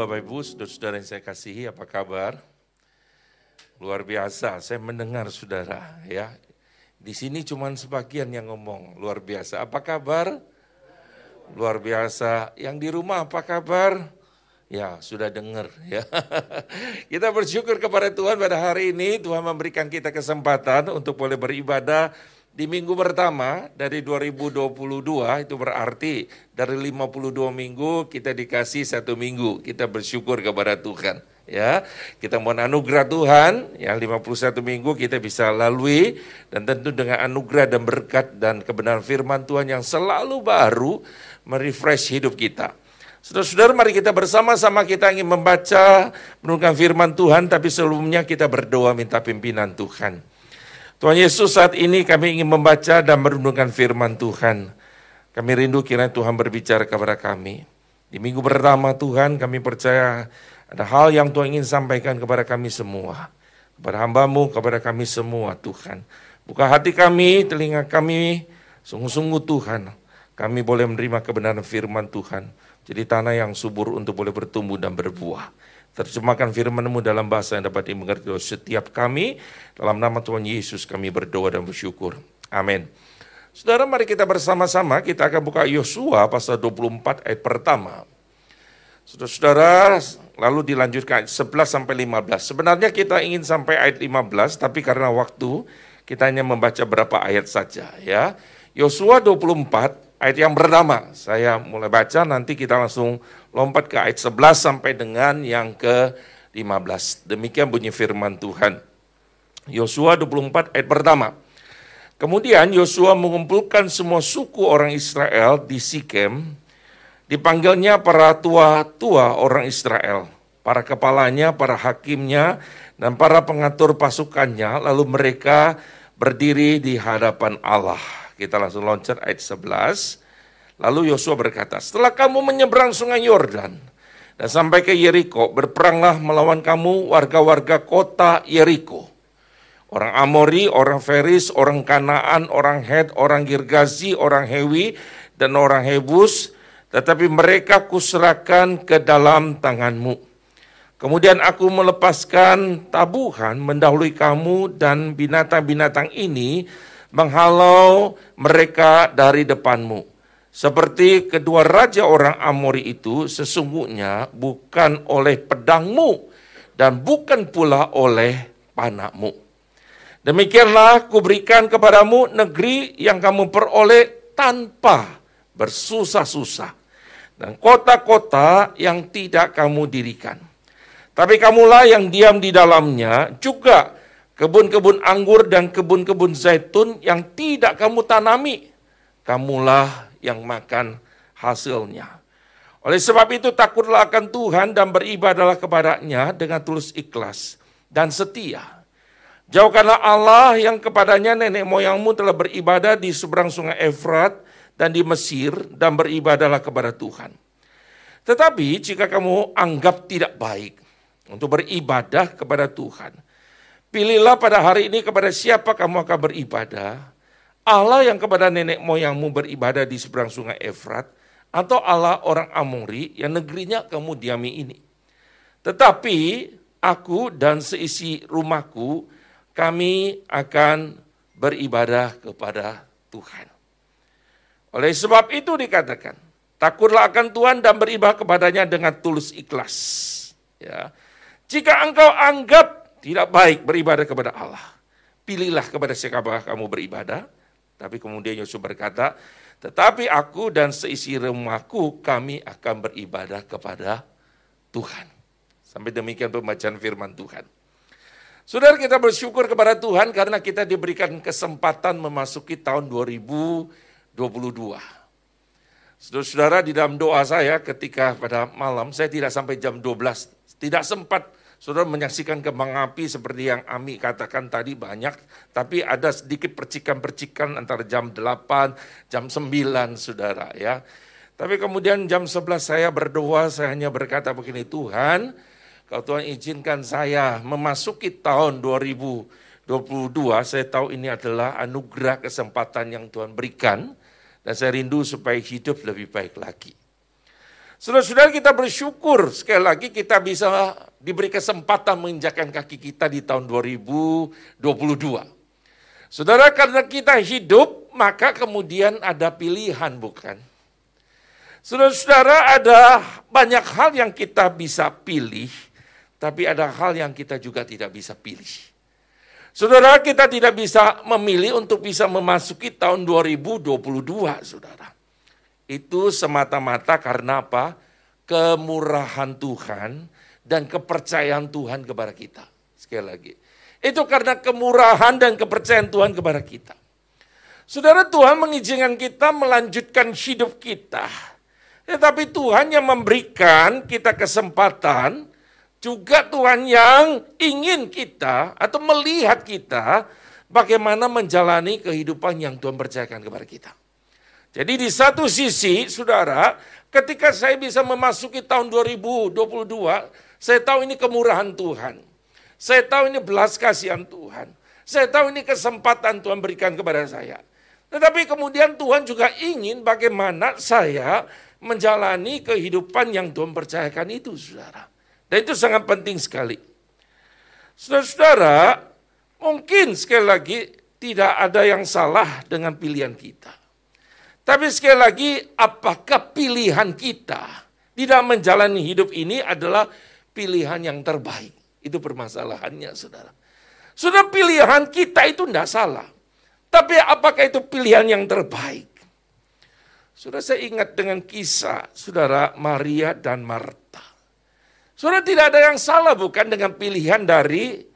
Bapak Ibu, saudara-saudara yang saya kasihi, apa kabar? Luar biasa, saya mendengar saudara ya. Di sini cuma sebagian yang ngomong, luar biasa. Apa kabar? Luar biasa. Yang di rumah apa kabar? Ya, sudah dengar ya. kita bersyukur kepada Tuhan pada hari ini, Tuhan memberikan kita kesempatan untuk boleh beribadah di minggu pertama dari 2022 itu berarti dari 52 minggu kita dikasih satu minggu. Kita bersyukur kepada Tuhan ya. Kita mohon anugerah Tuhan yang 51 minggu kita bisa lalui dan tentu dengan anugerah dan berkat dan kebenaran firman Tuhan yang selalu baru merefresh hidup kita. Saudara-saudara mari kita bersama-sama kita ingin membaca menurunkan firman Tuhan tapi sebelumnya kita berdoa minta pimpinan Tuhan. Tuhan Yesus saat ini kami ingin membaca dan merenungkan firman Tuhan. Kami rindu kiranya Tuhan berbicara kepada kami. Di minggu pertama Tuhan kami percaya ada hal yang Tuhan ingin sampaikan kepada kami semua. Kepada hambamu, kepada kami semua Tuhan. Buka hati kami, telinga kami, sungguh-sungguh Tuhan. Kami boleh menerima kebenaran firman Tuhan. Jadi tanah yang subur untuk boleh bertumbuh dan berbuah. Terjemahkan firman-Mu dalam bahasa yang dapat dimengerti oleh setiap kami. Dalam nama Tuhan Yesus kami berdoa dan bersyukur. Amin. Saudara mari kita bersama-sama kita akan buka Yosua pasal 24 ayat pertama. Saudara-saudara lalu dilanjutkan ayat 11 sampai 15. Sebenarnya kita ingin sampai ayat 15 tapi karena waktu kita hanya membaca berapa ayat saja ya. Yosua 24 ayat yang pertama. Saya mulai baca, nanti kita langsung lompat ke ayat 11 sampai dengan yang ke-15. Demikian bunyi firman Tuhan. Yosua 24 ayat pertama. Kemudian Yosua mengumpulkan semua suku orang Israel di Sikem. Dipanggilnya para tua-tua orang Israel. Para kepalanya, para hakimnya, dan para pengatur pasukannya. Lalu mereka berdiri di hadapan Allah kita langsung loncat ayat 11. Lalu Yosua berkata, setelah kamu menyeberang sungai Yordan dan sampai ke Yeriko, berperanglah melawan kamu warga-warga kota Yeriko. Orang Amori, orang Feris, orang Kanaan, orang Het, orang Girgazi, orang Hewi, dan orang Hebus, tetapi mereka kuserahkan ke dalam tanganmu. Kemudian aku melepaskan tabuhan mendahului kamu dan binatang-binatang ini menghalau mereka dari depanmu. Seperti kedua raja orang Amori itu sesungguhnya bukan oleh pedangmu dan bukan pula oleh panahmu. Demikianlah kuberikan kepadamu negeri yang kamu peroleh tanpa bersusah-susah dan kota-kota yang tidak kamu dirikan. Tapi kamulah yang diam di dalamnya juga kebun-kebun anggur dan kebun-kebun zaitun yang tidak kamu tanami, kamulah yang makan hasilnya. Oleh sebab itu takutlah akan Tuhan dan beribadahlah kepadanya dengan tulus ikhlas dan setia. Jauhkanlah Allah yang kepadanya nenek moyangmu telah beribadah di seberang sungai Efrat dan di Mesir dan beribadahlah kepada Tuhan. Tetapi jika kamu anggap tidak baik untuk beribadah kepada Tuhan, Pilihlah pada hari ini kepada siapa kamu akan beribadah. Allah yang kepada nenek moyangmu beribadah di seberang sungai Efrat, atau Allah orang Amori yang negerinya kamu diami ini. Tetapi aku dan seisi rumahku, kami akan beribadah kepada Tuhan. Oleh sebab itu dikatakan, takutlah akan Tuhan dan beribadah kepadanya dengan tulus ikhlas. Ya. Jika engkau anggap tidak baik beribadah kepada Allah. Pilihlah kepada siapa kamu beribadah. Tapi kemudian Yosua berkata, tetapi aku dan seisi rumahku kami akan beribadah kepada Tuhan. Sampai demikian pembacaan firman Tuhan. Saudara kita bersyukur kepada Tuhan karena kita diberikan kesempatan memasuki tahun 2022. Saudara-saudara di dalam doa saya ketika pada malam, saya tidak sampai jam 12, tidak sempat Saudara menyaksikan kembang api seperti yang Ami katakan tadi banyak, tapi ada sedikit percikan-percikan antara jam 8, jam 9, saudara ya. Tapi kemudian jam 11 saya berdoa, saya hanya berkata begini, Tuhan, kalau Tuhan izinkan saya memasuki tahun 2022, saya tahu ini adalah anugerah kesempatan yang Tuhan berikan, dan saya rindu supaya hidup lebih baik lagi. Saudara-saudara kita bersyukur sekali lagi kita bisa diberi kesempatan menginjakkan kaki kita di tahun 2022. Saudara karena kita hidup maka kemudian ada pilihan bukan? Saudara-saudara ada banyak hal yang kita bisa pilih tapi ada hal yang kita juga tidak bisa pilih. Saudara kita tidak bisa memilih untuk bisa memasuki tahun 2022 saudara. Itu semata-mata karena apa? Kemurahan Tuhan dan kepercayaan Tuhan kepada kita. Sekali lagi. Itu karena kemurahan dan kepercayaan Tuhan kepada kita. Saudara Tuhan mengizinkan kita melanjutkan hidup kita. Tetapi Tuhan yang memberikan kita kesempatan, juga Tuhan yang ingin kita atau melihat kita bagaimana menjalani kehidupan yang Tuhan percayakan kepada kita. Jadi di satu sisi, saudara, ketika saya bisa memasuki tahun 2022, saya tahu ini kemurahan Tuhan. Saya tahu ini belas kasihan Tuhan. Saya tahu ini kesempatan Tuhan berikan kepada saya. Tetapi kemudian Tuhan juga ingin bagaimana saya menjalani kehidupan yang Tuhan percayakan itu, saudara. Dan itu sangat penting sekali. Saudara-saudara, mungkin sekali lagi tidak ada yang salah dengan pilihan kita. Tapi sekali lagi, apakah pilihan kita dalam menjalani hidup ini adalah pilihan yang terbaik? Itu permasalahannya, saudara. Sudah pilihan kita itu tidak salah. Tapi apakah itu pilihan yang terbaik? Sudah saya ingat dengan kisah saudara Maria dan Marta. Saudara tidak ada yang salah bukan dengan pilihan dari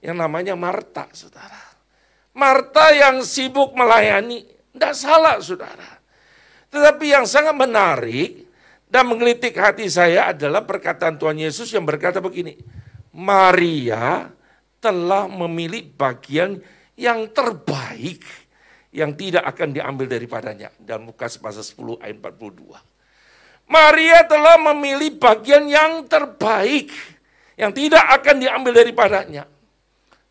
yang namanya Marta, saudara. Marta yang sibuk melayani, tidak salah saudara. Tetapi yang sangat menarik dan menggelitik hati saya adalah perkataan Tuhan Yesus yang berkata begini. Maria telah memilih bagian yang terbaik yang tidak akan diambil daripadanya. Dan Lukas pasal 10 ayat 42. Maria telah memilih bagian yang terbaik yang tidak akan diambil daripadanya.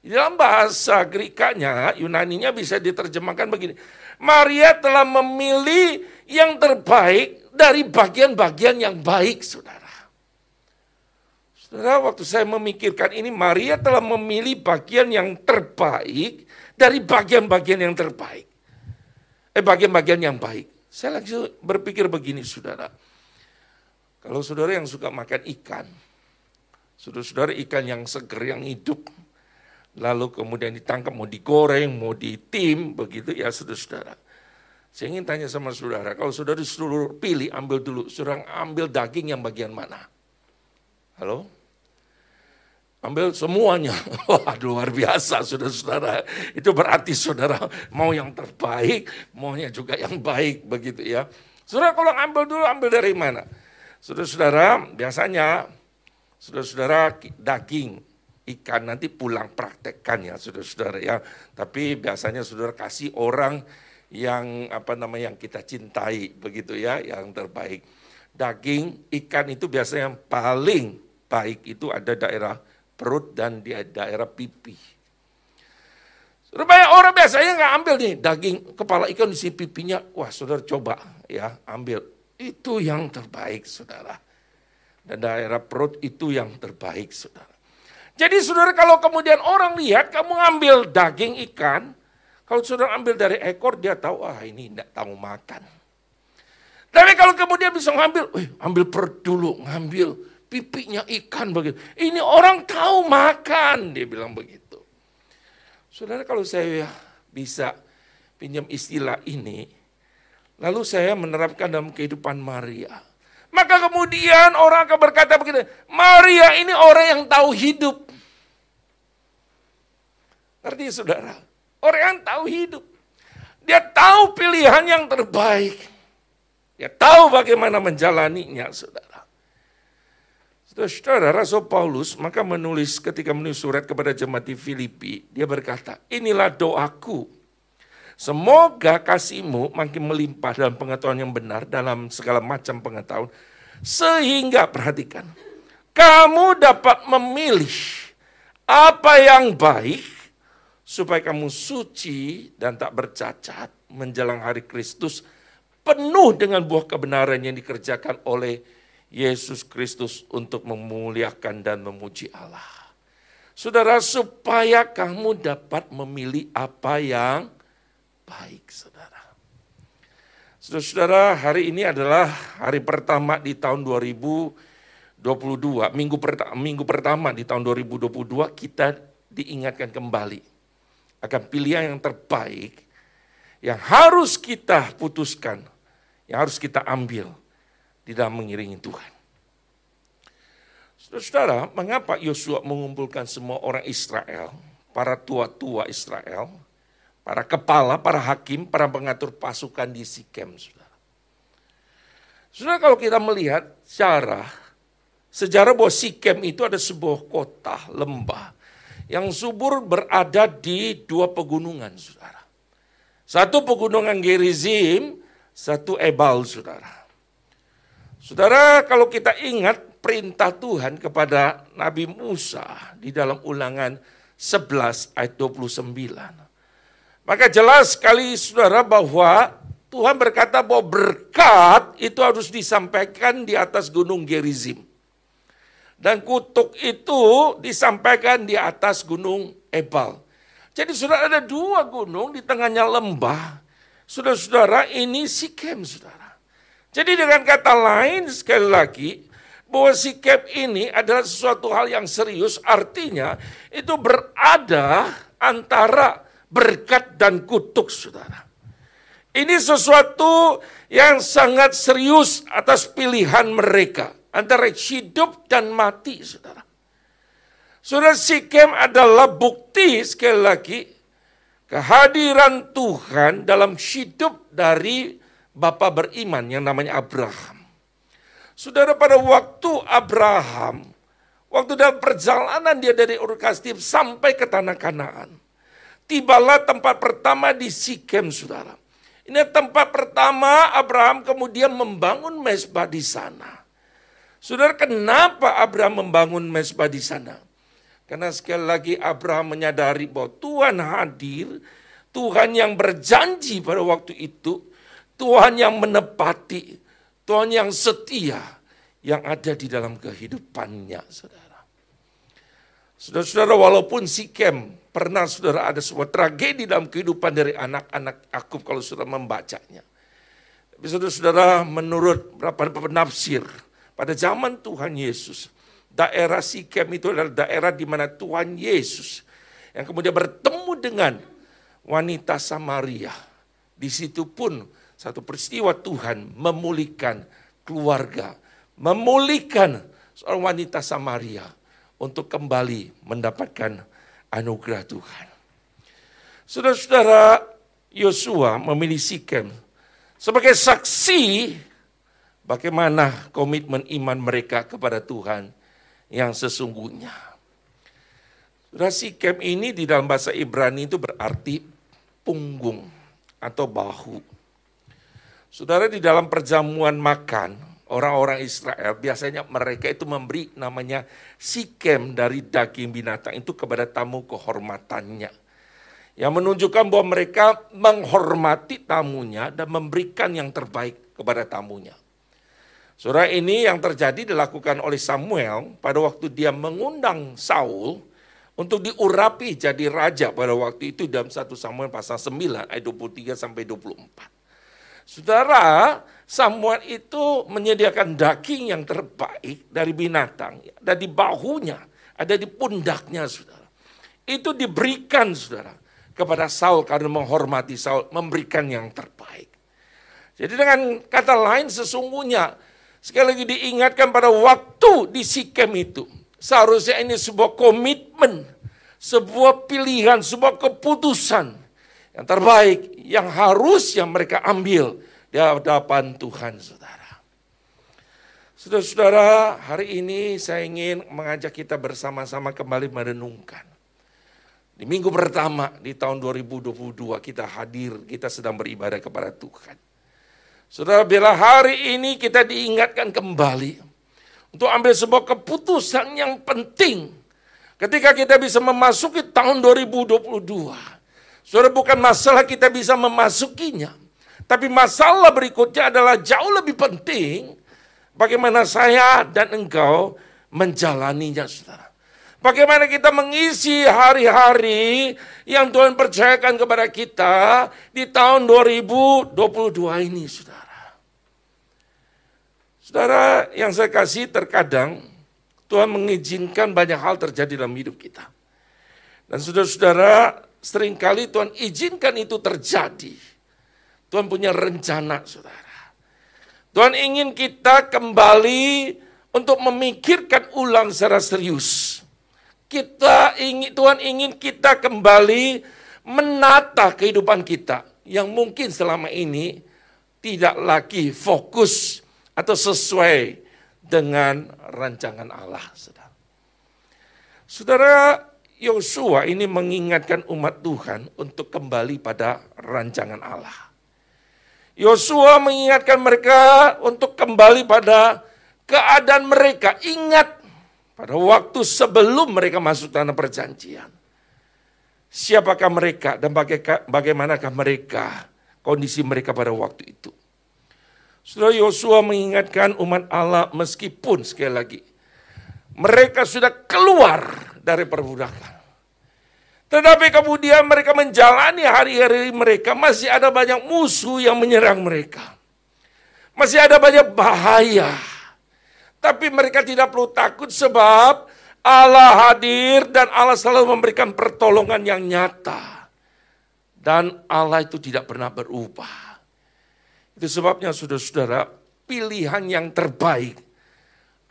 Di dalam bahasa Grekanya, Yunaninya bisa diterjemahkan begini. Maria telah memilih yang terbaik dari bagian-bagian yang baik, saudara. Saudara, waktu saya memikirkan ini, Maria telah memilih bagian yang terbaik dari bagian-bagian yang terbaik. Eh, bagian-bagian yang baik. Saya langsung berpikir begini, saudara. Kalau saudara yang suka makan ikan, saudara-saudara ikan yang seger, yang hidup, lalu kemudian ditangkap mau digoreng, mau ditim, begitu ya saudara-saudara. Saya ingin tanya sama saudara, kalau saudara disuruh pilih, ambil dulu, saudara ambil daging yang bagian mana? Halo? Ambil semuanya. Wah luar biasa saudara-saudara. Itu berarti saudara mau yang terbaik, maunya juga yang baik begitu ya. Saudara kalau ambil dulu, ambil dari mana? Saudara-saudara, biasanya saudara-saudara daging ikan nanti pulang praktekkan ya saudara-saudara ya. Tapi biasanya saudara kasih orang yang apa namanya yang kita cintai begitu ya, yang terbaik. Daging ikan itu biasanya yang paling baik itu ada daerah perut dan di daerah pipi. Banyak orang biasanya nggak ambil nih daging kepala ikan di sini pipinya, wah saudara coba ya ambil. Itu yang terbaik saudara. Dan daerah perut itu yang terbaik saudara. Jadi saudara kalau kemudian orang lihat kamu ambil daging ikan, kalau saudara ambil dari ekor dia tahu, ah ini tidak tahu makan. Tapi kalau kemudian bisa ngambil, eh, ambil perut dulu, ngambil pipinya ikan begitu. Ini orang tahu makan, dia bilang begitu. Saudara kalau saya bisa pinjam istilah ini, lalu saya menerapkan dalam kehidupan Maria. Maka kemudian orang akan berkata begini, Maria ini orang yang tahu hidup. Artinya saudara, orang yang tahu hidup. Dia tahu pilihan yang terbaik. Dia tahu bagaimana menjalaninya, saudara. Saudara, Rasul Paulus maka menulis ketika menulis surat kepada jemaat di Filipi, dia berkata, inilah doaku Semoga kasihmu makin melimpah dalam pengetahuan yang benar dalam segala macam pengetahuan. Sehingga, perhatikan, kamu dapat memilih apa yang baik supaya kamu suci dan tak bercacat menjelang hari Kristus penuh dengan buah kebenaran yang dikerjakan oleh Yesus Kristus untuk memuliakan dan memuji Allah. Saudara, supaya kamu dapat memilih apa yang baik, saudara. Saudara, hari ini adalah hari pertama di tahun 2022, minggu, pertama, minggu pertama di tahun 2022 kita diingatkan kembali akan pilihan yang terbaik yang harus kita putuskan, yang harus kita ambil di dalam mengiringi Tuhan. Saudara, mengapa Yosua mengumpulkan semua orang Israel, para tua-tua Israel, para kepala, para hakim, para pengatur pasukan di Sikem, saudara. Saudara, kalau kita melihat sejarah, sejarah bahwa Sikem itu ada sebuah kota lembah yang subur berada di dua pegunungan, saudara. Satu pegunungan Gerizim, satu Ebal, saudara. Saudara, kalau kita ingat perintah Tuhan kepada Nabi Musa di dalam ulangan 11 ayat 29. Maka jelas sekali saudara bahwa Tuhan berkata bahwa berkat itu harus disampaikan di atas gunung Gerizim. Dan kutuk itu disampaikan di atas gunung Ebal. Jadi sudah ada dua gunung di tengahnya lembah. Saudara-saudara ini Sikem saudara. Jadi dengan kata lain sekali lagi, bahwa sikap ini adalah sesuatu hal yang serius, artinya itu berada antara berkat dan kutuk, saudara. Ini sesuatu yang sangat serius atas pilihan mereka, antara hidup dan mati, saudara. Saudara Sikem adalah bukti sekali lagi kehadiran Tuhan dalam hidup dari Bapak beriman yang namanya Abraham. Saudara pada waktu Abraham, waktu dalam perjalanan dia dari Ur sampai ke tanah Kanaan. Tibalah tempat pertama di Sikem, saudara. Ini tempat pertama Abraham kemudian membangun mesbah di sana. Saudara, kenapa Abraham membangun mesbah di sana? Karena sekali lagi Abraham menyadari bahwa Tuhan hadir, Tuhan yang berjanji pada waktu itu, Tuhan yang menepati, Tuhan yang setia yang ada di dalam kehidupannya, saudara. Saudara-saudara, walaupun Sikem pernah saudara ada sebuah tragedi dalam kehidupan dari anak-anak Yakub kalau sudah membacanya. Tapi saudara-saudara, menurut beberapa penafsir, pada zaman Tuhan Yesus, daerah Sikem itu adalah daerah di mana Tuhan Yesus yang kemudian bertemu dengan wanita Samaria. Di situ pun satu peristiwa Tuhan memulihkan keluarga, memulihkan seorang wanita Samaria untuk kembali mendapatkan anugerah Tuhan. Saudara-saudara, Yosua memilih Sikem sebagai saksi bagaimana komitmen iman mereka kepada Tuhan yang sesungguhnya. Saudara Sikem ini di dalam bahasa Ibrani itu berarti punggung atau bahu. Saudara di dalam perjamuan makan, orang-orang Israel biasanya mereka itu memberi namanya sikem dari daging binatang itu kepada tamu kehormatannya. Yang menunjukkan bahwa mereka menghormati tamunya dan memberikan yang terbaik kepada tamunya. Saudara ini yang terjadi dilakukan oleh Samuel pada waktu dia mengundang Saul untuk diurapi jadi raja pada waktu itu dalam 1 Samuel pasal 9 ayat 23 sampai 24. Saudara, Samuel itu menyediakan daging yang terbaik dari binatang. Ada di bahunya, ada di pundaknya, saudara. Itu diberikan, saudara, kepada Saul karena menghormati Saul, memberikan yang terbaik. Jadi dengan kata lain sesungguhnya, sekali lagi diingatkan pada waktu di Sikem itu, seharusnya ini sebuah komitmen, sebuah pilihan, sebuah keputusan yang terbaik yang harus yang mereka ambil di hadapan Tuhan, saudara. Saudara-saudara, hari ini saya ingin mengajak kita bersama-sama kembali merenungkan. Di minggu pertama di tahun 2022 kita hadir, kita sedang beribadah kepada Tuhan. Saudara, bila hari ini kita diingatkan kembali untuk ambil sebuah keputusan yang penting ketika kita bisa memasuki tahun 2022 Saudara bukan masalah kita bisa memasukinya, Tapi masalah berikutnya adalah jauh lebih penting bagaimana saya dan engkau menjalaninya, saudara. Bagaimana kita mengisi hari-hari yang Tuhan percayakan kepada kita di tahun 2022 ini, saudara. Saudara yang saya kasih terkadang Tuhan mengizinkan banyak hal terjadi dalam hidup kita. Dan saudara-saudara, sering kali Tuhan izinkan itu terjadi. Tuhan punya rencana, saudara. Tuhan ingin kita kembali untuk memikirkan ulang secara serius kita ingin Tuhan ingin kita kembali menata kehidupan kita yang mungkin selama ini tidak lagi fokus atau sesuai dengan rancangan Allah. Saudara, Saudara Yosua ini mengingatkan umat Tuhan untuk kembali pada rancangan Allah. Yosua mengingatkan mereka untuk kembali pada keadaan mereka. Ingat pada waktu sebelum mereka masuk tanah perjanjian. Siapakah mereka dan bagaimanakah mereka, kondisi mereka pada waktu itu. Saudara Yosua mengingatkan umat Allah meskipun sekali lagi, mereka sudah keluar dari perbudakan. Tetapi kemudian mereka menjalani hari-hari mereka, masih ada banyak musuh yang menyerang mereka. Masih ada banyak bahaya tapi mereka tidak perlu takut sebab Allah hadir dan Allah selalu memberikan pertolongan yang nyata. Dan Allah itu tidak pernah berubah. Itu sebabnya saudara-saudara, pilihan yang terbaik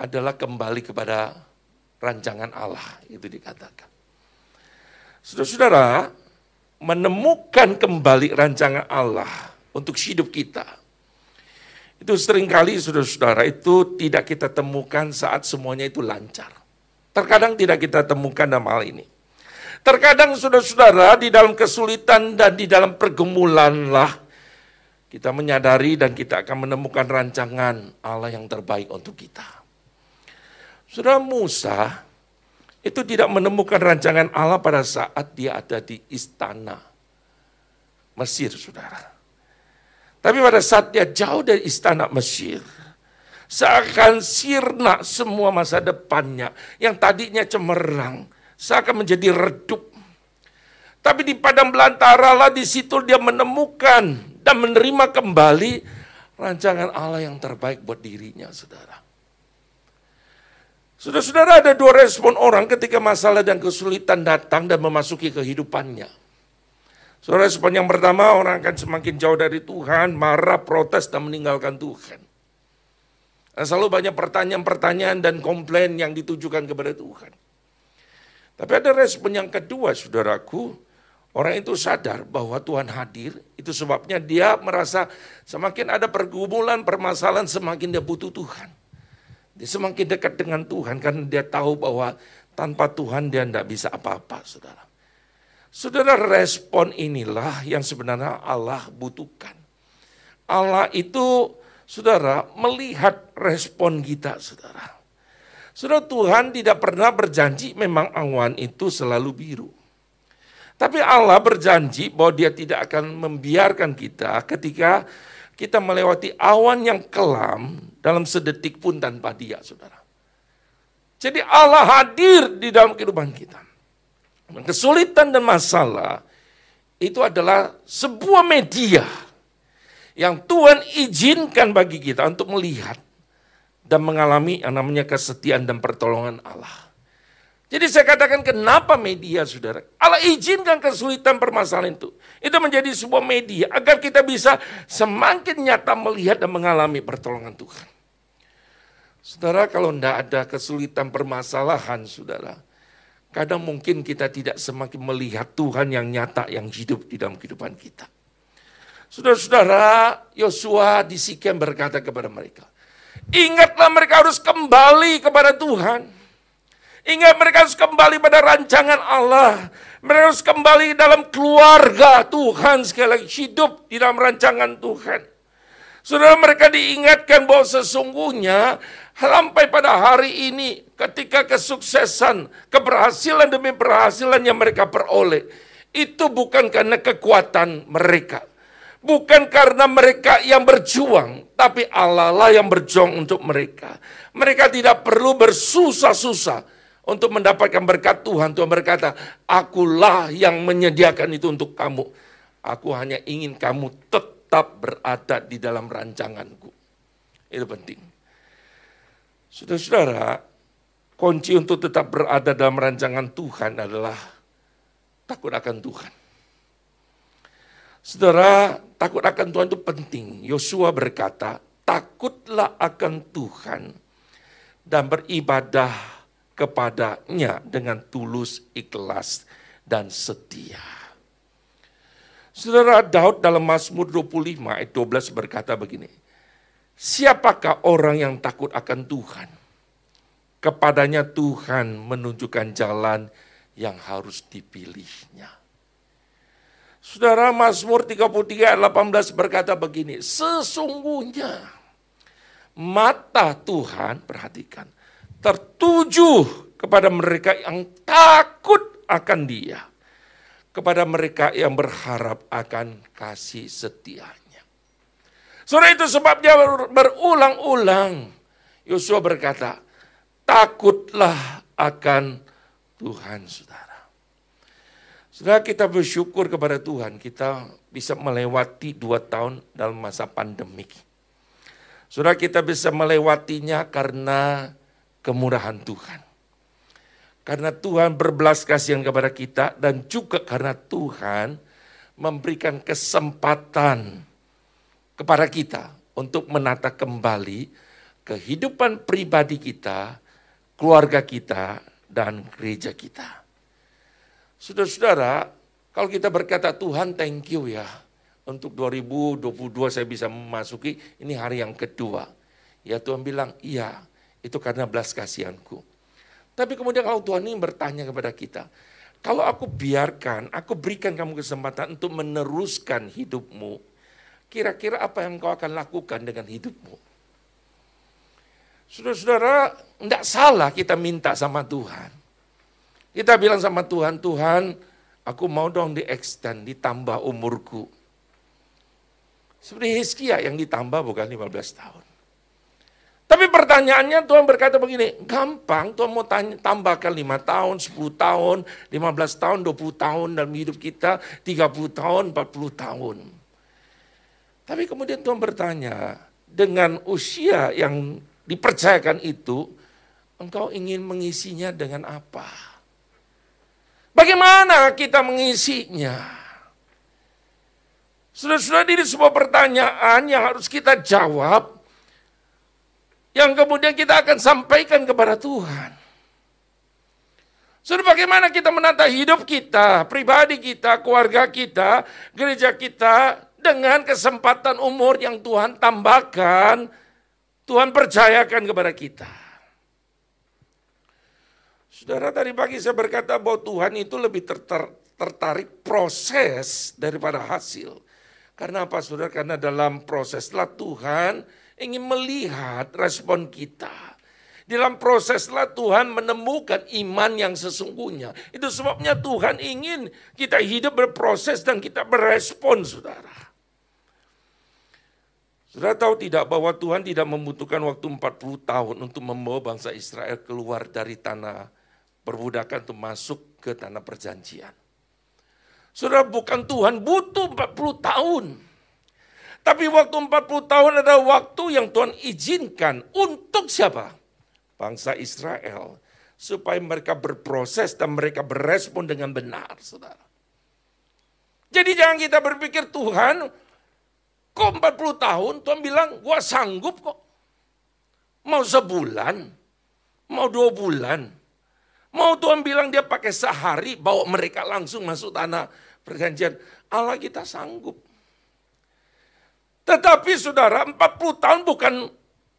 adalah kembali kepada rancangan Allah. Itu dikatakan. Saudara-saudara, menemukan kembali rancangan Allah untuk hidup kita itu sering kali saudara-saudara itu tidak kita temukan saat semuanya itu lancar. Terkadang tidak kita temukan dalam hal ini. Terkadang saudara-saudara di dalam kesulitan dan di dalam pergumulan lah kita menyadari dan kita akan menemukan rancangan Allah yang terbaik untuk kita. Saudara Musa itu tidak menemukan rancangan Allah pada saat dia ada di istana Mesir, saudara. Tapi pada saat dia jauh dari istana Mesir, seakan sirna semua masa depannya yang tadinya cemerlang, seakan menjadi redup. Tapi di padang belantara lah di situ dia menemukan dan menerima kembali rancangan Allah yang terbaik buat dirinya, saudara. Saudara-saudara ada dua respon orang ketika masalah dan kesulitan datang dan memasuki kehidupannya. Saudara, sepanjang pertama orang akan semakin jauh dari Tuhan, marah, protes, dan meninggalkan Tuhan. Dan selalu banyak pertanyaan-pertanyaan dan komplain yang ditujukan kepada Tuhan. Tapi ada respon yang kedua, saudaraku. Orang itu sadar bahwa Tuhan hadir, itu sebabnya dia merasa semakin ada pergumulan, permasalahan, semakin dia butuh Tuhan. Dia semakin dekat dengan Tuhan karena dia tahu bahwa tanpa Tuhan dia tidak bisa apa-apa, saudara. Saudara, respon inilah yang sebenarnya Allah butuhkan. Allah itu, saudara, melihat respon kita, saudara. Saudara, Tuhan tidak pernah berjanji memang awan itu selalu biru. Tapi Allah berjanji bahwa dia tidak akan membiarkan kita ketika kita melewati awan yang kelam dalam sedetik pun tanpa dia, saudara. Jadi Allah hadir di dalam kehidupan kita. Kesulitan dan masalah itu adalah sebuah media yang Tuhan izinkan bagi kita untuk melihat dan mengalami yang namanya kesetiaan dan pertolongan Allah. Jadi saya katakan kenapa media saudara? Allah izinkan kesulitan permasalahan itu. Itu menjadi sebuah media agar kita bisa semakin nyata melihat dan mengalami pertolongan Tuhan. Saudara kalau tidak ada kesulitan permasalahan saudara, Kadang mungkin kita tidak semakin melihat Tuhan yang nyata, yang hidup di dalam kehidupan kita. Saudara-saudara, Yosua di Sikem berkata kepada mereka, Ingatlah mereka harus kembali kepada Tuhan. Ingat mereka harus kembali pada rancangan Allah. Mereka harus kembali dalam keluarga Tuhan. Sekali lagi hidup di dalam rancangan Tuhan. Saudara mereka diingatkan bahwa sesungguhnya sampai pada hari ini ketika kesuksesan, keberhasilan demi keberhasilan yang mereka peroleh, itu bukan karena kekuatan mereka. Bukan karena mereka yang berjuang, tapi Allah lah yang berjuang untuk mereka. Mereka tidak perlu bersusah-susah untuk mendapatkan berkat Tuhan. Tuhan berkata, akulah yang menyediakan itu untuk kamu. Aku hanya ingin kamu tetap berada di dalam rancanganku. Itu penting. Saudara-saudara, kunci untuk tetap berada dalam rancangan Tuhan adalah takut akan Tuhan. Saudara, takut akan Tuhan itu penting. Yosua berkata, takutlah akan Tuhan dan beribadah kepadanya dengan tulus, ikhlas, dan setia. Saudara Daud dalam Mazmur 25 ayat 12 berkata begini, Siapakah orang yang takut akan Tuhan? Kepadanya Tuhan menunjukkan jalan yang harus dipilihnya. Saudara Mazmur 33 ayat 18 berkata begini, sesungguhnya mata Tuhan, perhatikan, tertuju kepada mereka yang takut akan dia. Kepada mereka yang berharap akan kasih setianya. Saudara itu sebabnya berulang-ulang Yosua berkata, takutlah akan Tuhan saudara. Setelah kita bersyukur kepada Tuhan, kita bisa melewati dua tahun dalam masa pandemik. Saudara kita bisa melewatinya karena kemurahan Tuhan. Karena Tuhan berbelas kasihan kepada kita dan juga karena Tuhan memberikan kesempatan kepada kita untuk menata kembali kehidupan pribadi kita, keluarga kita, dan gereja kita. Saudara-saudara, kalau kita berkata Tuhan thank you ya, untuk 2022 saya bisa memasuki, ini hari yang kedua. Ya Tuhan bilang, iya, itu karena belas kasihanku. Tapi kemudian kalau Tuhan ini bertanya kepada kita, kalau aku biarkan, aku berikan kamu kesempatan untuk meneruskan hidupmu, kira-kira apa yang kau akan lakukan dengan hidupmu? Saudara-saudara, tidak salah kita minta sama Tuhan. Kita bilang sama Tuhan, Tuhan aku mau dong di extend, ditambah umurku. Seperti Hizkia yang ditambah bukan 15 tahun. Tapi pertanyaannya Tuhan berkata begini, gampang Tuhan mau tanya, tambahkan 5 tahun, 10 tahun, 15 tahun, 20 tahun dalam hidup kita, 30 tahun, 40 tahun. Tapi kemudian Tuhan bertanya, dengan usia yang dipercayakan itu, engkau ingin mengisinya dengan apa? Bagaimana kita mengisinya? Sudah-sudah ini sebuah pertanyaan yang harus kita jawab, yang kemudian kita akan sampaikan kepada Tuhan. Sudah bagaimana kita menata hidup kita, pribadi kita, keluarga kita, gereja kita, dengan kesempatan umur yang Tuhan tambahkan, Tuhan percayakan kepada kita. Saudara tadi pagi saya berkata bahwa Tuhan itu lebih ter ter tertarik proses daripada hasil. Karena apa saudara? Karena dalam proseslah Tuhan ingin melihat respon kita. Dalam proseslah Tuhan menemukan iman yang sesungguhnya. Itu sebabnya Tuhan ingin kita hidup berproses dan kita berespon saudara. Saudara tahu tidak bahwa Tuhan tidak membutuhkan waktu 40 tahun untuk membawa bangsa Israel keluar dari tanah perbudakan untuk masuk ke tanah perjanjian. Saudara bukan Tuhan butuh 40 tahun. Tapi waktu 40 tahun adalah waktu yang Tuhan izinkan untuk siapa? Bangsa Israel. Supaya mereka berproses dan mereka berespon dengan benar, saudara. Jadi jangan kita berpikir Tuhan, kok 40 tahun? Tuhan bilang, gua sanggup kok. Mau sebulan, mau dua bulan, Mau Tuhan bilang dia pakai sehari, bawa mereka langsung masuk tanah perjanjian. Allah kita sanggup. Tetapi saudara, 40 tahun bukan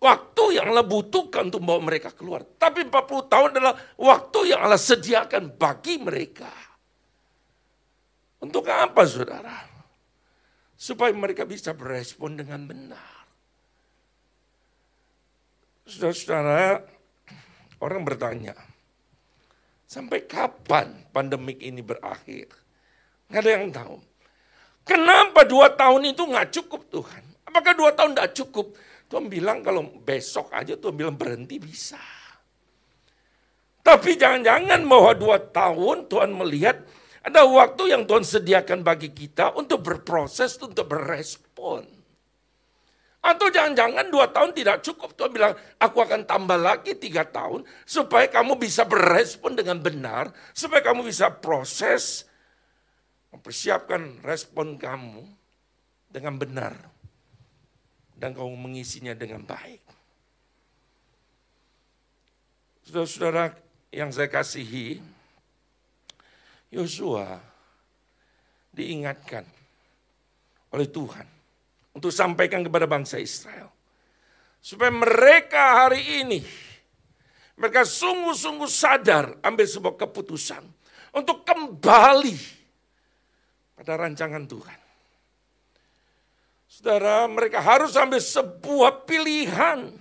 waktu yang Allah butuhkan untuk membawa mereka keluar. Tapi 40 tahun adalah waktu yang Allah sediakan bagi mereka. Untuk apa saudara? Supaya mereka bisa berespon dengan benar. Saudara-saudara, orang bertanya, Sampai kapan pandemik ini berakhir? Nggak ada yang tahu. Kenapa dua tahun itu nggak cukup Tuhan? Apakah dua tahun nggak cukup? Tuhan bilang kalau besok aja Tuhan bilang berhenti bisa. Tapi jangan-jangan bahwa dua tahun Tuhan melihat ada waktu yang Tuhan sediakan bagi kita untuk berproses, untuk berespon. Atau jangan-jangan dua tahun tidak cukup. Tuhan bilang, aku akan tambah lagi tiga tahun supaya kamu bisa berespon dengan benar, supaya kamu bisa proses, mempersiapkan respon kamu dengan benar. Dan kamu mengisinya dengan baik. Saudara-saudara yang saya kasihi, Yosua diingatkan oleh Tuhan untuk sampaikan kepada bangsa Israel. Supaya mereka hari ini, mereka sungguh-sungguh sadar ambil sebuah keputusan untuk kembali pada rancangan Tuhan. Saudara, mereka harus ambil sebuah pilihan.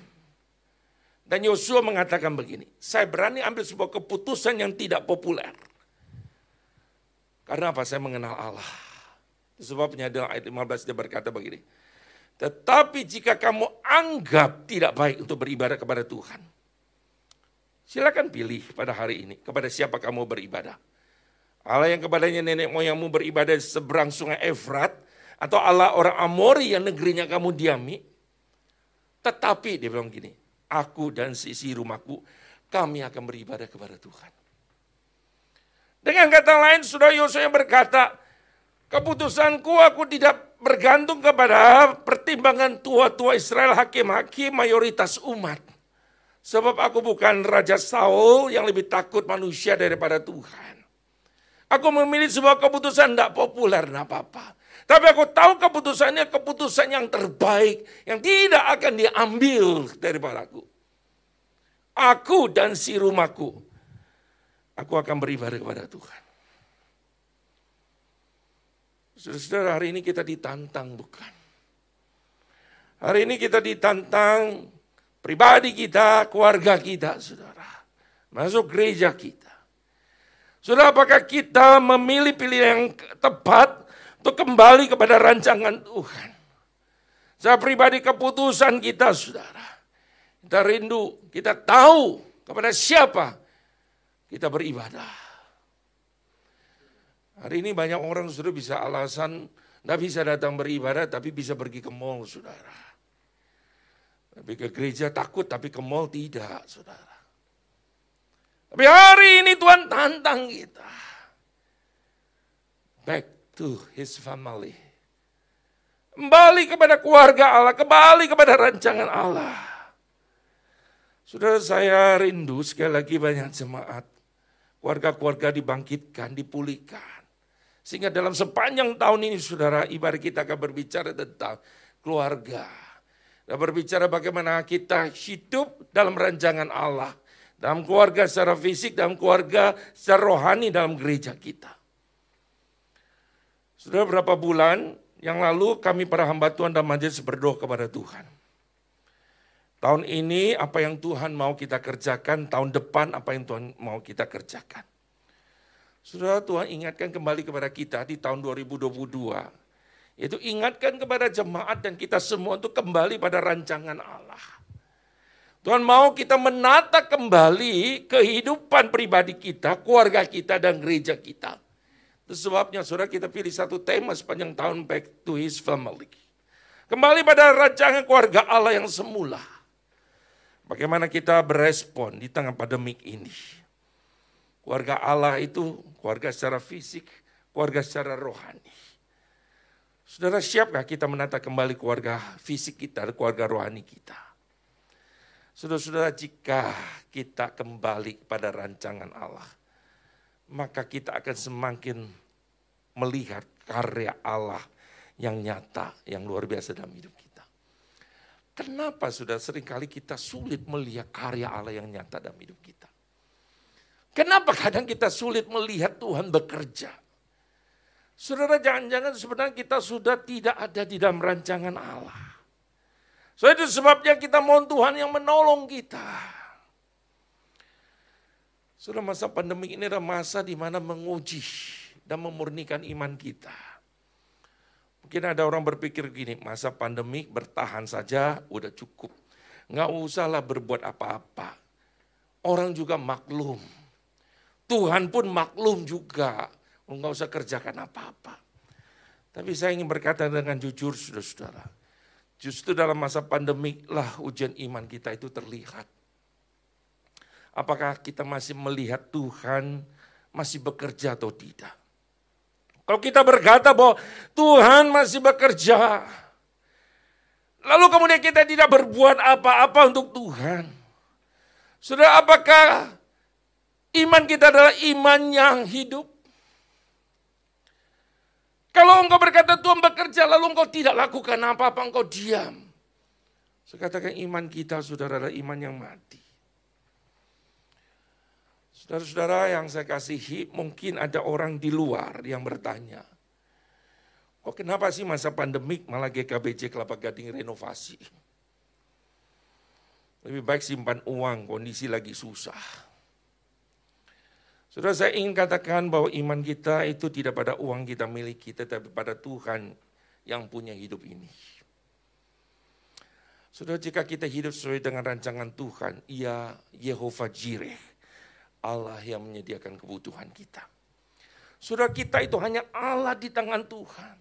Dan Yosua mengatakan begini, saya berani ambil sebuah keputusan yang tidak populer. Karena apa? Saya mengenal Allah. Sebabnya dalam ayat 15 dia berkata begini, tetapi jika kamu anggap tidak baik untuk beribadah kepada Tuhan, silakan pilih pada hari ini kepada siapa kamu beribadah. Allah yang kepadanya nenek moyangmu beribadah di seberang sungai Efrat, atau Allah orang Amori yang negerinya kamu diami. Tetapi dia bilang gini, aku dan sisi rumahku, kami akan beribadah kepada Tuhan. Dengan kata lain, sudah Yosua berkata, keputusanku aku tidak bergantung kepada pertimbangan tua-tua Israel, hakim-hakim, mayoritas umat. Sebab aku bukan Raja Saul yang lebih takut manusia daripada Tuhan. Aku memilih sebuah keputusan tidak populer, tidak apa-apa. Tapi aku tahu keputusannya keputusan yang terbaik, yang tidak akan diambil daripada aku. Aku dan si rumahku, aku akan beribadah kepada Tuhan. Saudara, hari ini kita ditantang bukan? Hari ini kita ditantang pribadi kita, keluarga kita, saudara. Masuk gereja kita. Saudara, apakah kita memilih pilihan yang tepat untuk kembali kepada rancangan Tuhan? Saya pribadi keputusan kita, saudara. Kita rindu, kita tahu kepada siapa kita beribadah. Hari ini banyak orang sudah bisa alasan tidak bisa datang beribadah tapi bisa pergi ke mall saudara. Tapi ke gereja takut tapi ke mall tidak saudara. Tapi hari ini Tuhan tantang kita. Back to his family. Kembali kepada keluarga Allah, kembali kepada rancangan Allah. Sudah saya rindu sekali lagi banyak jemaat. Keluarga-keluarga dibangkitkan, dipulihkan. Sehingga dalam sepanjang tahun ini saudara ibarat kita akan berbicara tentang keluarga. Dan berbicara bagaimana kita hidup dalam rancangan Allah. Dalam keluarga secara fisik, dalam keluarga secara rohani dalam gereja kita. Sudah berapa bulan yang lalu kami para hamba Tuhan dan majelis berdoa kepada Tuhan. Tahun ini apa yang Tuhan mau kita kerjakan, tahun depan apa yang Tuhan mau kita kerjakan. Saudara Tuhan ingatkan kembali kepada kita di tahun 2022. Yaitu ingatkan kepada jemaat dan kita semua untuk kembali pada rancangan Allah. Tuhan mau kita menata kembali kehidupan pribadi kita, keluarga kita, dan gereja kita. Itu sebabnya saudara kita pilih satu tema sepanjang tahun back to his family. Kembali pada rancangan keluarga Allah yang semula. Bagaimana kita berespon di tengah pandemik ini. Keluarga Allah itu keluarga secara fisik, keluarga secara rohani. Saudara siapkah kita menata kembali keluarga fisik kita, keluarga rohani kita? Saudara-saudara jika kita kembali kepada rancangan Allah, maka kita akan semakin melihat karya Allah yang nyata, yang luar biasa dalam hidup kita. Kenapa sudah sering kali kita sulit melihat karya Allah yang nyata dalam hidup kita? Kenapa kadang kita sulit melihat Tuhan bekerja? Saudara jangan-jangan sebenarnya kita sudah tidak ada di dalam rancangan Allah. So itu sebabnya kita mohon Tuhan yang menolong kita. Sudah masa pandemi ini adalah masa di mana menguji dan memurnikan iman kita. Mungkin ada orang berpikir gini, masa pandemi bertahan saja udah cukup. Nggak usahlah berbuat apa-apa. Orang juga maklum. Tuhan pun maklum juga. Nggak usah kerjakan apa-apa. Tapi saya ingin berkata dengan jujur, saudara-saudara. Justru dalam masa pandemi lah ujian iman kita itu terlihat. Apakah kita masih melihat Tuhan masih bekerja atau tidak? Kalau kita berkata bahwa Tuhan masih bekerja, lalu kemudian kita tidak berbuat apa-apa untuk Tuhan. Sudah apakah iman kita adalah iman yang hidup? Kalau engkau berkata Tuhan bekerja lalu engkau tidak lakukan apa-apa, engkau diam. Saya katakan iman kita saudara adalah iman yang mati. Saudara-saudara yang saya kasihi, mungkin ada orang di luar yang bertanya, kok kenapa sih masa pandemik malah GKBJ Kelapa Gading renovasi? Lebih baik simpan uang, kondisi lagi susah. Saudara saya ingin katakan bahwa iman kita itu tidak pada uang kita miliki, tetapi pada Tuhan yang punya hidup ini. Saudara jika kita hidup sesuai dengan rancangan Tuhan, ia Yehova Jireh Allah yang menyediakan kebutuhan kita. Saudara kita itu hanya Allah di tangan Tuhan.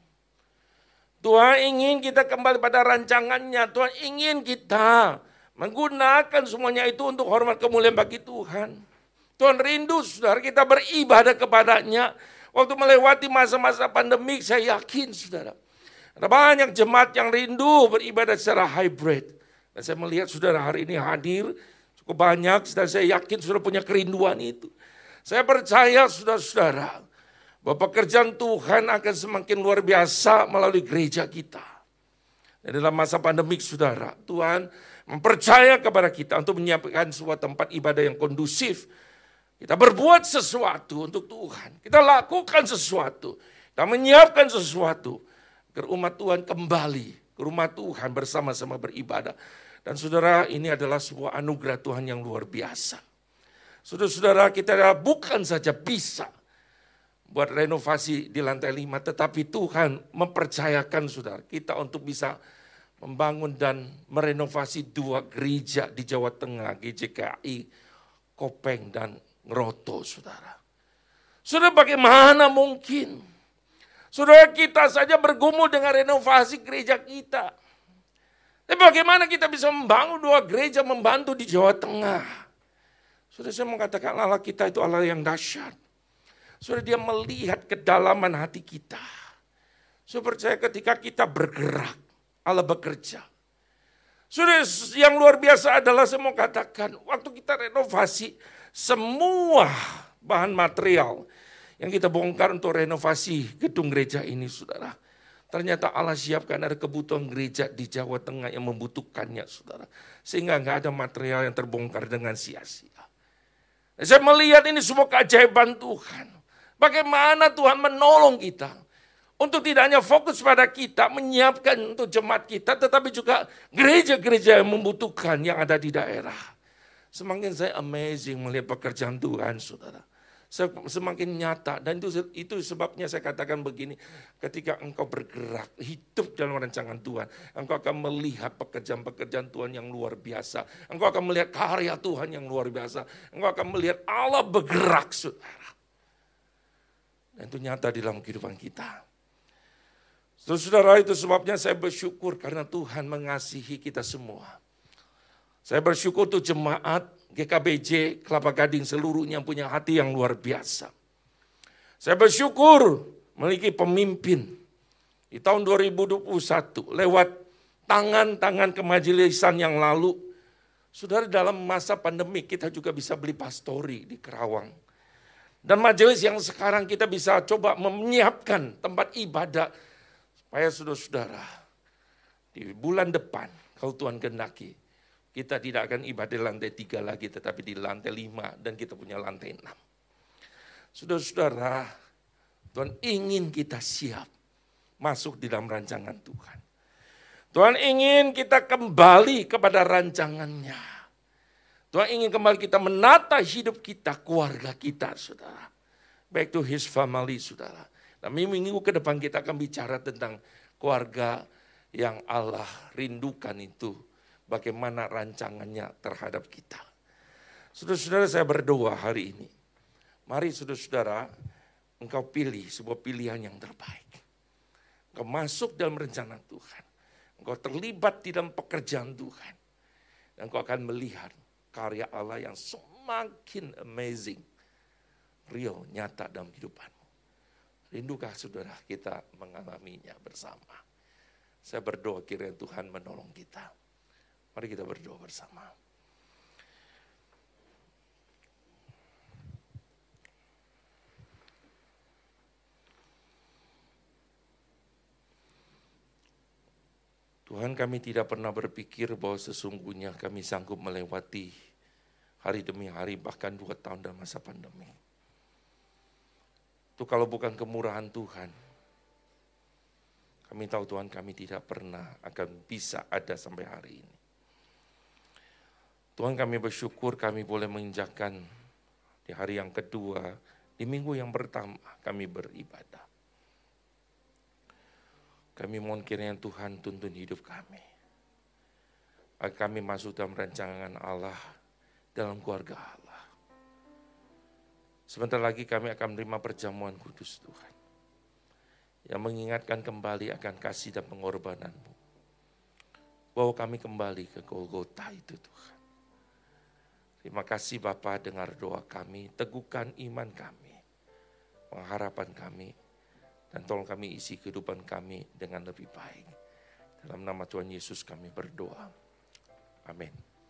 Tuhan ingin kita kembali pada rancangannya. Tuhan ingin kita menggunakan semuanya itu untuk hormat kemuliaan bagi Tuhan. Tuhan rindu saudara kita beribadah kepadanya. Waktu melewati masa-masa pandemik saya yakin saudara. Ada banyak jemaat yang rindu beribadah secara hybrid. Dan saya melihat saudara hari ini hadir Cukup banyak dan saya yakin sudah punya kerinduan itu. Saya percaya saudara-saudara bahwa pekerjaan Tuhan akan semakin luar biasa melalui gereja kita. Dan dalam masa pandemik saudara, Tuhan mempercaya kepada kita untuk menyiapkan sebuah tempat ibadah yang kondusif. Kita berbuat sesuatu untuk Tuhan. Kita lakukan sesuatu. Kita menyiapkan sesuatu. Agar umat Tuhan kembali ke rumah Tuhan bersama-sama beribadah. Dan saudara ini adalah sebuah anugerah Tuhan yang luar biasa. Saudara-saudara kita bukan saja bisa buat renovasi di lantai lima, tetapi Tuhan mempercayakan saudara kita untuk bisa membangun dan merenovasi dua gereja di Jawa Tengah, GJKI, Kopeng dan Ngeroto saudara. Saudara bagaimana mungkin? Saudara kita saja bergumul dengan renovasi gereja kita. Tapi bagaimana kita bisa membangun dua gereja membantu di Jawa Tengah? Sudah saya mengatakan Allah kita itu Allah yang dahsyat. Sudah dia melihat kedalaman hati kita. Saya percaya ketika kita bergerak, Allah bekerja. Sudah yang luar biasa adalah saya mau katakan, waktu kita renovasi, semua bahan material yang kita bongkar untuk renovasi gedung gereja ini, saudara Ternyata Allah siapkan ada kebutuhan gereja di Jawa Tengah yang membutuhkannya, saudara. Sehingga nggak ada material yang terbongkar dengan sia-sia. Saya melihat ini semua keajaiban Tuhan. Bagaimana Tuhan menolong kita. Untuk tidak hanya fokus pada kita, menyiapkan untuk jemaat kita, tetapi juga gereja-gereja yang membutuhkan yang ada di daerah. Semakin saya amazing melihat pekerjaan Tuhan, saudara semakin nyata. Dan itu itu sebabnya saya katakan begini ketika engkau bergerak hidup dalam rancangan Tuhan engkau akan melihat pekerjaan-pekerjaan Tuhan yang luar biasa. Engkau akan melihat karya Tuhan yang luar biasa. Engkau akan melihat Allah bergerak saudara. Dan itu nyata di dalam kehidupan kita. Saudara itu sebabnya saya bersyukur karena Tuhan mengasihi kita semua. Saya bersyukur untuk jemaat GKBJ, Kelapa Gading seluruhnya punya hati yang luar biasa. Saya bersyukur memiliki pemimpin di tahun 2021 lewat tangan-tangan kemajelisan yang lalu. Saudara dalam masa pandemi kita juga bisa beli pastori di Kerawang. Dan majelis yang sekarang kita bisa coba menyiapkan tempat ibadah supaya saudara-saudara di bulan depan kalau Tuhan kendaki kita tidak akan ibadah di lantai tiga lagi, tetapi di lantai lima dan kita punya lantai enam. Saudara-saudara, Tuhan ingin kita siap masuk di dalam rancangan Tuhan. Tuhan ingin kita kembali kepada rancangannya. Tuhan ingin kembali kita menata hidup kita, keluarga kita, saudara. Back to his family, saudara. Dan minggu ke depan kita akan bicara tentang keluarga yang Allah rindukan itu, bagaimana rancangannya terhadap kita. Saudara-saudara saya berdoa hari ini. Mari saudara-saudara, engkau pilih sebuah pilihan yang terbaik. Engkau masuk dalam rencana Tuhan. Engkau terlibat di dalam pekerjaan Tuhan. Dan engkau akan melihat karya Allah yang semakin amazing. Real, nyata dalam kehidupanmu. Rindukah saudara kita mengalaminya bersama. Saya berdoa kiranya Tuhan menolong kita. Mari kita berdoa bersama. Tuhan kami tidak pernah berpikir bahwa sesungguhnya kami sanggup melewati hari demi hari bahkan dua tahun dalam masa pandemi. Itu kalau bukan kemurahan Tuhan. Kami tahu Tuhan kami tidak pernah akan bisa ada sampai hari ini. Tuhan kami bersyukur kami boleh menginjakkan di hari yang kedua, di minggu yang pertama kami beribadah. Kami mohon kiranya Tuhan tuntun hidup kami. Agar kami masuk dalam rancangan Allah, dalam keluarga Allah. Sebentar lagi kami akan menerima perjamuan kudus Tuhan. Yang mengingatkan kembali akan kasih dan pengorbananmu. Bawa kami kembali ke Golgota itu Tuhan. Terima kasih Bapak dengar doa kami, teguhkan iman kami, pengharapan kami, dan tolong kami isi kehidupan kami dengan lebih baik. Dalam nama Tuhan Yesus kami berdoa. Amin.